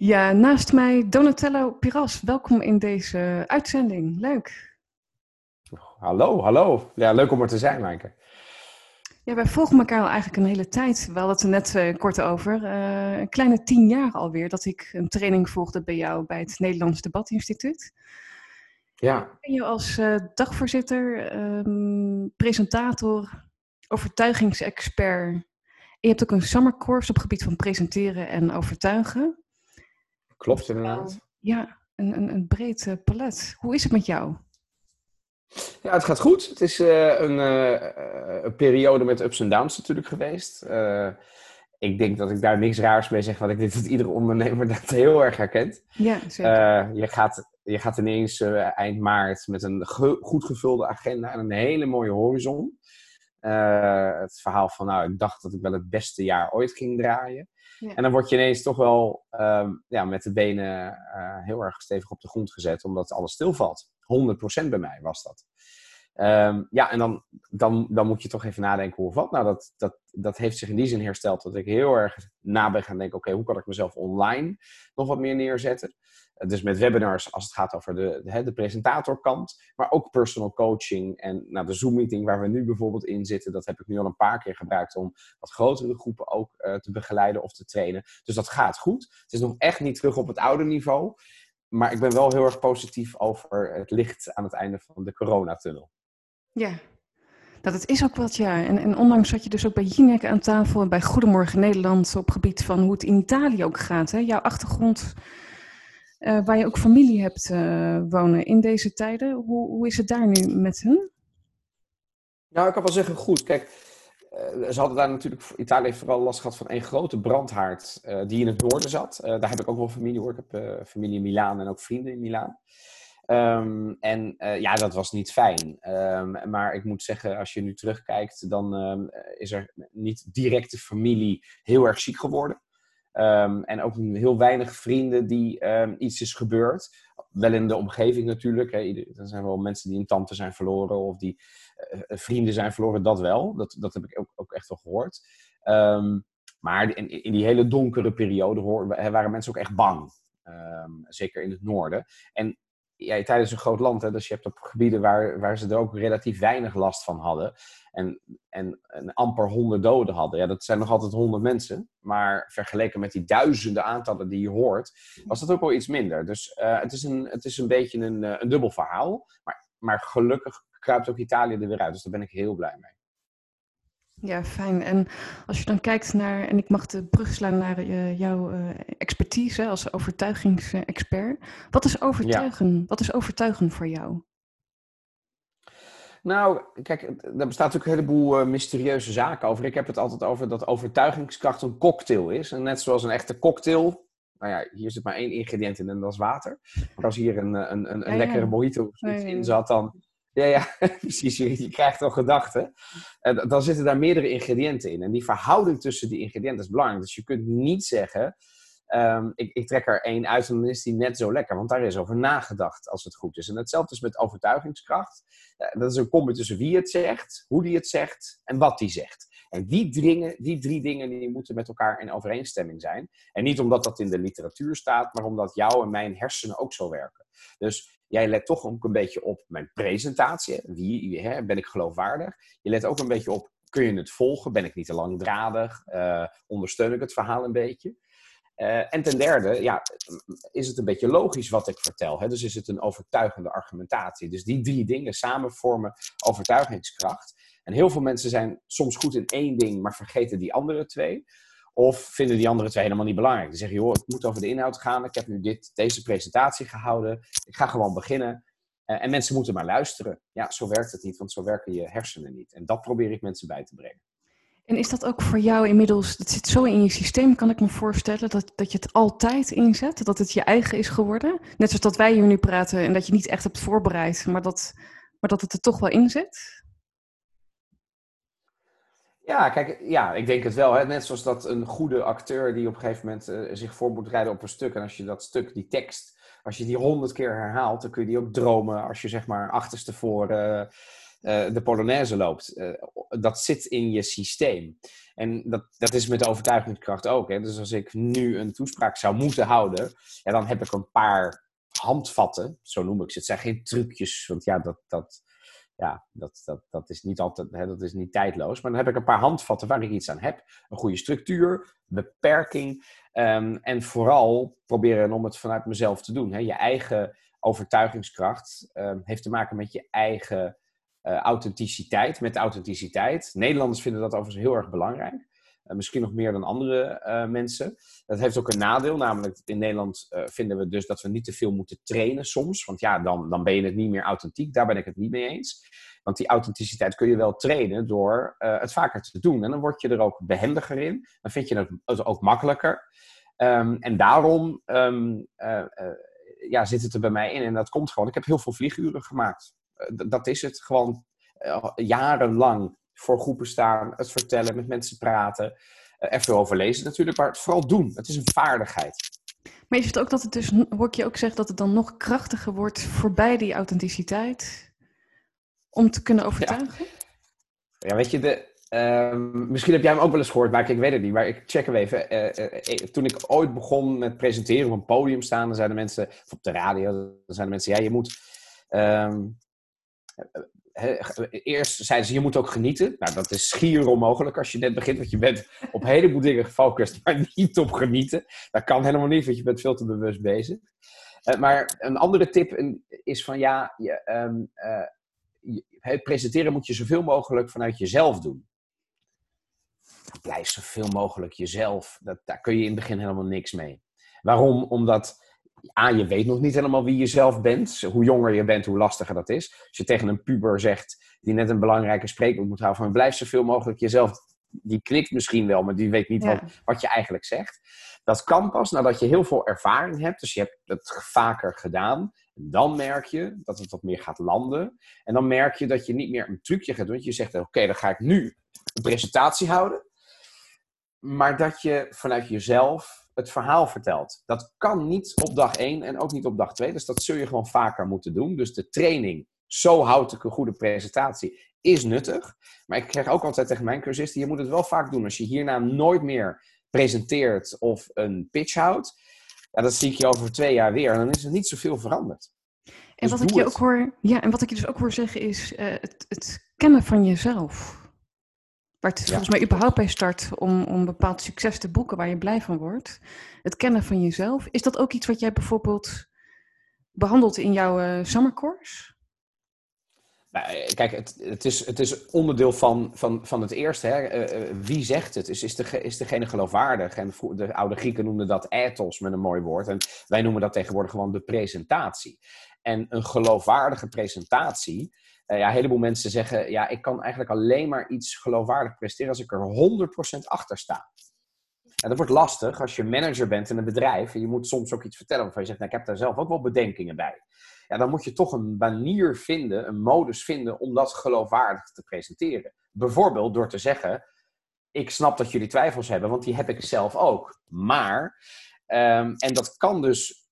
Ja, naast mij Donatello Piras. Welkom in deze uitzending. Leuk. Hallo, hallo. Ja, leuk om er te zijn, Maaike. Ja, wij volgen elkaar al eigenlijk een hele tijd. We hadden het er net uh, kort over. Uh, een kleine tien jaar alweer dat ik een training volgde bij jou bij het Nederlands Debatinstituut. Ja. Ik ben je als uh, dagvoorzitter, um, presentator, overtuigingsexpert. En je hebt ook een summercourse op het gebied van presenteren en overtuigen. Klopt inderdaad. Ja, een, een, een breed palet. Hoe is het met jou? Ja, het gaat goed. Het is uh, een, uh, een, periode met ups en downs natuurlijk geweest. Uh, ik denk dat ik daar niks raars mee zeg, want ik denk dat iedere ondernemer dat heel erg herkent. Ja, zeker. je, gaat, je gaat ineens eind maart met een ge goed gevulde agenda en een hele mooie horizon. het verhaal van, nou, ik dacht dat ik wel het beste jaar ooit ging draaien. En dan word je ineens toch wel um, ja, met de benen heel erg stevig op de grond gezet, omdat alles stilvalt. 100% bij mij was dat. Um, ja, en dan, dan, dan moet je toch even nadenken hoe of wat. Nou, dat, dat, dat heeft zich in die zin hersteld dat ik heel erg na ben gaan denken: oké, hoe kan ik mezelf online nog wat meer neerzetten? Dus met webinars als het gaat over de, de, de presentatorkant, maar ook personal coaching en nou, de Zoom-meeting waar we nu bijvoorbeeld in zitten, dat heb ik nu al een paar keer gebruikt om wat grotere groepen ook uh, te begeleiden of te trainen. Dus dat gaat goed. Het is nog echt niet terug op het oude niveau, maar ik ben wel heel erg positief over het licht aan het einde van de coronatunnel. Ja, dat het is ook wat, ja. En, en ondanks dat je dus ook bij Jinek aan tafel en bij Goedemorgen Nederland op gebied van hoe het in Italië ook gaat. Hè? Jouw achtergrond, uh, waar je ook familie hebt uh, wonen in deze tijden. Hoe, hoe is het daar nu met hen? Nou, ik kan wel zeggen goed. Kijk, uh, ze hadden daar natuurlijk, Italië heeft vooral last gehad van één grote brandhaard die in het noorden zat. Daar heb ik ook wel familie hoor. Ik heb familie in Milaan en ook vrienden in Milaan. Um, en ja, dat was niet fijn. Um, maar ik moet zeggen, als je nu terugkijkt, dan um, is er niet directe familie heel erg ziek geworden. en ook heel weinig vrienden die iets is gebeurd. Wel in de omgeving natuurlijk. Er zijn wel mensen die een tante zijn verloren of die uh, vrienden zijn verloren, dat wel. Dat, dat heb ik ook, ook echt wel gehoord. Maar in, die hele donkere periode hoor, waren mensen ook echt bang. Zeker in het noorden. En ja, Italië is een groot land, hè, dus je hebt op gebieden waar, waar ze er ook relatief weinig last van hadden. En, en, amper honderd doden hadden. Ja, dat zijn nog altijd honderd mensen. Maar vergeleken met die duizenden aantallen die je hoort, was dat ook wel iets minder. Dus uh, het, is een, het is een beetje een, een dubbel verhaal. Maar, maar gelukkig kruipt ook Italië er weer uit. Dus daar ben ik heel blij mee. Ja, fijn. En als je dan kijkt naar, en ik mag de brug slaan naar uh, jouw uh, expertise als overtuigingsexpert. Wat is overtuigen? Ja. Wat is overtuigen voor jou? Nou, kijk, er bestaat natuurlijk een heleboel uh, mysterieuze zaken over. Ik heb het altijd over dat overtuigingskracht een cocktail is. En net zoals een echte cocktail, nou ja, hier zit maar één ingrediënt in en dat is water. Maar als hier een, een, een, een ja, lekkere ja. mojito of in zat, dan, ja, ja, precies. Je, krijgt wel gedachten. En dan zitten daar meerdere ingrediënten in. En die verhouding tussen die ingrediënten is belangrijk. Dus je kunt niet zeggen, um, ik, ik, trek er één uit en dan is die net zo lekker. Want daar is over nagedacht, als het goed is. En hetzelfde is met overtuigingskracht. Dat is een combi tussen wie het zegt, hoe die het zegt en wat die zegt. En die, dringen, die drie dingen die moeten met elkaar in overeenstemming zijn. En niet omdat dat in de literatuur staat, maar omdat jouw en mijn hersenen ook zo werken. Dus jij let toch ook een beetje op mijn presentatie. Wie, hè, ben ik geloofwaardig? Je let ook een beetje op, kun je het volgen? Ben ik niet te langdradig? Uh, ondersteun ik het verhaal een beetje? Uh, en ten derde, ja, is het een beetje logisch wat ik vertel? Hè? Dus is het een overtuigende argumentatie? Dus die drie dingen samen vormen overtuigingskracht. En heel veel mensen zijn soms goed in één ding, maar vergeten die andere twee. Of vinden die andere twee helemaal niet belangrijk. Die zeggen, joh, het moet over de inhoud gaan. Ik heb nu dit, deze presentatie gehouden. Ik ga gewoon beginnen. Uh, en mensen moeten maar luisteren. Ja, zo werkt het niet, want zo werken je hersenen niet. En dat probeer ik mensen bij te brengen. En is dat ook voor jou inmiddels, dat zit zo in je systeem, kan ik me voorstellen, dat, dat je het altijd inzet? Dat het je eigen is geworden? Net zoals dat wij hier nu praten en dat je niet echt hebt voorbereid, maar dat, maar dat het er toch wel in zit? Ja, kijk, ja, ik denk het wel. Hè. Net zoals dat een goede acteur die op een gegeven moment uh, zich voor moet rijden op een stuk. En als je dat stuk, die tekst, als je die honderd keer herhaalt, dan kun je die ook dromen als je zeg maar achterstevoren uh, de Polonaise loopt. dat zit in je systeem. En dat, dat is met overtuigingskracht ook. Hè? Dus als ik nu een toespraak zou moeten houden, ja, dan heb ik een paar handvatten, zo noem ik ze. Het zijn geen trucjes, want ja, dat, dat, ja, dat, dat, dat is niet altijd, hè, dat is niet tijdloos. Maar dan heb ik een paar handvatten waar ik iets aan heb. Een goede structuur, beperking um, en vooral proberen om het vanuit mezelf te doen. Hè. Je eigen overtuigingskracht um, heeft te maken met je eigen uh, authenticiteit, met authenticiteit. Nederlanders vinden dat overigens heel erg belangrijk. Uh, misschien nog meer dan andere uh, mensen. Dat heeft ook een nadeel, namelijk in Nederland vinden we dus dat we niet te veel moeten trainen soms. Want ja, dan, dan ben je het niet meer authentiek. Daar ben ik het niet mee eens. Want die authenticiteit kun je wel trainen door het vaker te doen. En dan word je er ook behendiger in. Dan vind je het ook makkelijker. Um, en daarom um, ja, zit het er bij mij in. En dat komt gewoon. Ik heb heel veel vlieguren gemaakt. dat is het. Gewoon jarenlang voor groepen staan, het vertellen, met mensen praten. Uh, er veel over lezen natuurlijk, maar het vooral doen. Het is een vaardigheid. Maar is het ook dat het dus, hoor ik je ook zeggen, dat het dan nog krachtiger wordt voorbij die authenticiteit? Om te kunnen overtuigen? Ja, ja weet je, de, Um, misschien heb jij hem ook wel eens gehoord, maar ik weet het niet. Maar ik check hem even. Uh, uh, toen ik ooit begon met presenteren op een podium staan, dan zeiden mensen, of op de radio, dan zeiden mensen, ja, je moet. Um, eerst zeiden ze, je moet ook genieten. Nou, dat is schier onmogelijk als je net begint, want je bent op een heleboel dingen gefocust, maar niet op genieten. Dat kan helemaal niet, want je bent veel te bewust bezig. Uh, maar een andere tip is van, ja, je, um, je, het presenteren moet je zoveel mogelijk vanuit jezelf doen blijf zoveel mogelijk jezelf. Dat, daar kun je in het begin helemaal niks mee. Waarom? Omdat A, je weet nog niet helemaal wie je zelf bent. Hoe jonger je bent, hoe lastiger dat is. Als je tegen een puber zegt, die net een belangrijke spreekwoord moet houden, van blijf zoveel mogelijk jezelf. Die knikt misschien wel, maar die weet niet wat, wat je eigenlijk zegt. Dat kan pas nadat je heel veel ervaring hebt. Dus je hebt het vaker gedaan. Dan merk je dat het wat meer gaat landen. En dan merk je dat je niet meer een trucje gaat doen. Je zegt, oké, dan ga ik nu een presentatie houden maar dat je vanuit jezelf het verhaal vertelt. Dat kan niet op dag 1 en ook niet op dag 2. Dus dat zul je gewoon vaker moeten doen. Dus de training, zo houd ik een goede presentatie, is nuttig. Maar ik zeg ook altijd tegen mijn cursisten, je moet het wel vaak doen. Als je hierna nooit meer presenteert of een pitch houdt, ja, dat zie ik je over twee jaar weer. En dan is er niet zoveel veranderd. En, dus wat, ik je ook hoor, ja, en wat ik je dus ook hoor zeggen is uh, het, het kennen van jezelf. Waar het volgens mij überhaupt bij start om, om bepaald succes te boeken waar je blij van wordt. Het kennen van jezelf. Is dat ook iets wat jij bijvoorbeeld behandelt in jouw uh, summercourse? Nou, eh, kijk, het, het, is, het is onderdeel van, van, van het eerste. Hè. Uh, wie zegt het? Is, is, de, is degene geloofwaardig? En de oude Grieken noemden dat ethos met een mooi woord. En wij noemen dat tegenwoordig gewoon de presentatie. En een geloofwaardige presentatie ja, een heleboel mensen zeggen, ja, ik kan eigenlijk alleen maar iets geloofwaardig presteren als ik er 100% achter sta. En dat wordt lastig als je manager bent in een bedrijf en je moet soms ook iets vertellen waarvan je zegt, nou, ik heb daar zelf ook wel bedenkingen bij. Ja, dan moet je toch een manier vinden, een modus vinden om dat geloofwaardig te presenteren. Bijvoorbeeld door te zeggen, ik snap dat jullie twijfels hebben, want die heb ik zelf ook. Maar, um, en dat kan dus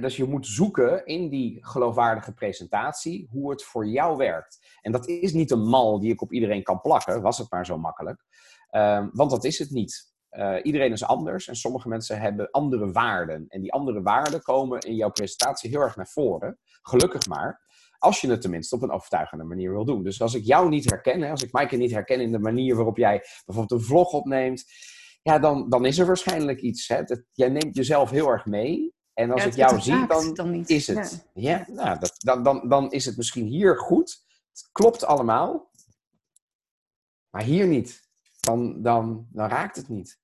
dus je moet zoeken in die geloofwaardige presentatie hoe het voor jou werkt. En dat is niet een mal die ik op iedereen kan plakken, was het maar zo makkelijk. Um, want dat is het niet. Uh, iedereen is anders en sommige mensen hebben andere waarden. En die andere waarden komen in jouw presentatie heel erg naar voren. Gelukkig maar. Als je het tenminste op een overtuigende manier wil doen. Dus als ik jou niet herken, als ik Maaike niet herken in de manier waarop jij bijvoorbeeld een vlog opneemt, ja, dan, dan is er waarschijnlijk iets. Hè. Dat, jij neemt jezelf heel erg mee. En als ik jou zie, dan, is het. Ja, nou, dat, dan, dan, dan is het misschien hier goed. Het klopt allemaal. Maar hier niet. Dan, dan, dan raakt het niet.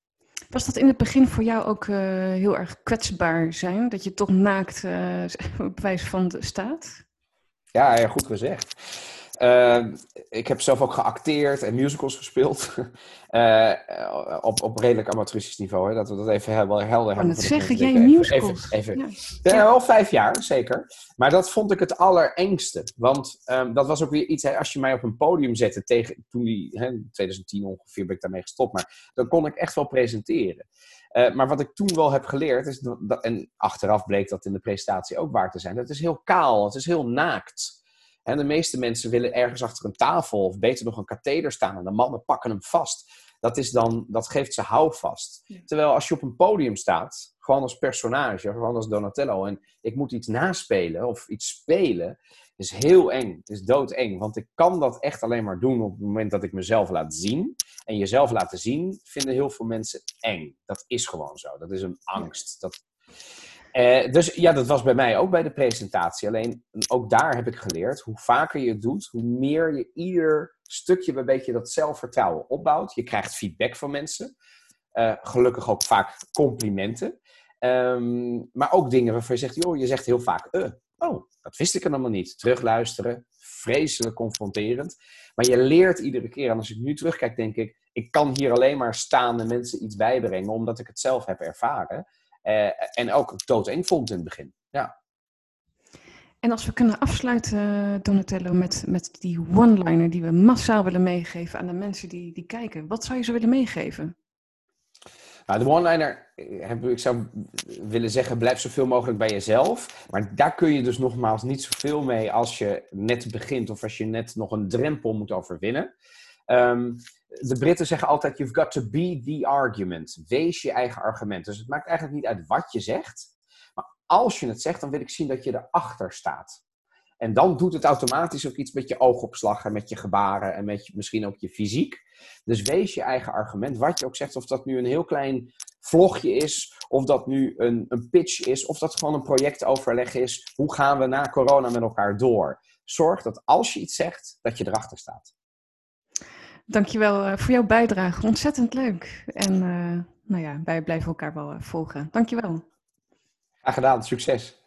Was dat in het begin voor jou ook uh, heel erg kwetsbaar zijn? Dat je toch naakt uh, op wijze van de staat? Ja, ja, goed gezegd. Uh, ik heb zelf ook geacteerd en musicals gespeeld. uh, op, op redelijk amateuristisch niveau, hè, dat we dat even wel helder hebben. Wat zeggen jij musicals? Even, even, ja. ja. al vijf jaar, zeker. Maar dat vond ik het allerengste. Want um, dat was ook weer iets, hè, als je mij op een podium zette, tegen, toen die, hè, 2010 ongeveer ben ik daarmee gestopt, maar dan kon ik echt wel presenteren. Uh, maar wat ik toen wel heb geleerd, is dat, en achteraf bleek dat in de presentatie ook waar te zijn, dat is heel kaal, het is heel naakt En de meeste mensen willen ergens achter een tafel of beter nog een katheder staan en de mannen pakken hem vast. Dat, is dan, dat geeft ze houvast. Terwijl als je op een podium staat, gewoon als personage, gewoon als Donatello, en ik moet iets naspelen of iets spelen, is heel eng. Het is doodeng. Want ik kan dat echt alleen maar doen op het moment dat ik mezelf laat zien. En jezelf laten zien vinden heel veel mensen eng. Dat is gewoon zo. Dat is een angst. Dat... Eh, dus ja, dat was bij mij ook bij de presentatie. Alleen ook daar heb ik geleerd, hoe vaker je het doet, hoe meer je ieder stukje een beetje dat zelfvertrouwen opbouwt. Je krijgt feedback van mensen. Uh, gelukkig ook vaak complimenten. Um, maar ook dingen waarvan je zegt, joh, je zegt heel vaak, uh, oh, dat wist ik allemaal niet. Terugluisteren, vreselijk confronterend. Maar je leert iedere keer. En als ik nu terugkijk, denk ik, ik kan hier alleen maar staan en mensen iets bijbrengen, omdat ik het zelf heb ervaren. Uh, en ook doodeng vond in het begin. Ja. En als we kunnen afsluiten, Donatello, met, met die one-liner die we massaal willen meegeven aan de mensen die, die kijken. Wat zou je ze willen meegeven? Nou, de one-liner, eh, ik zou willen zeggen, blijf zoveel mogelijk bij jezelf. Maar daar kun je dus nogmaals niet zoveel mee als je net begint of als je net nog een drempel moet overwinnen. Um, de Britten zeggen altijd, you've got to be the argument. Wees je eigen argument. Dus het maakt eigenlijk niet uit wat je zegt. Maar als je het zegt, dan wil ik zien dat je erachter staat. En dan doet het automatisch ook iets met je oogopslag en met je gebaren en met misschien ook je fysiek. Dus wees je eigen argument, wat je ook zegt, of dat nu een heel klein vlogje is, of dat nu een, een pitch is, of dat gewoon een projectoverleg is. Hoe gaan we na corona met elkaar door? Zorg dat als je iets zegt, dat je erachter staat. Dankjewel uh, voor jouw bijdrage. Ontzettend leuk. En uh, nou ja, wij blijven elkaar wel uh, volgen. Dankjewel. Graag gedaan. Succes.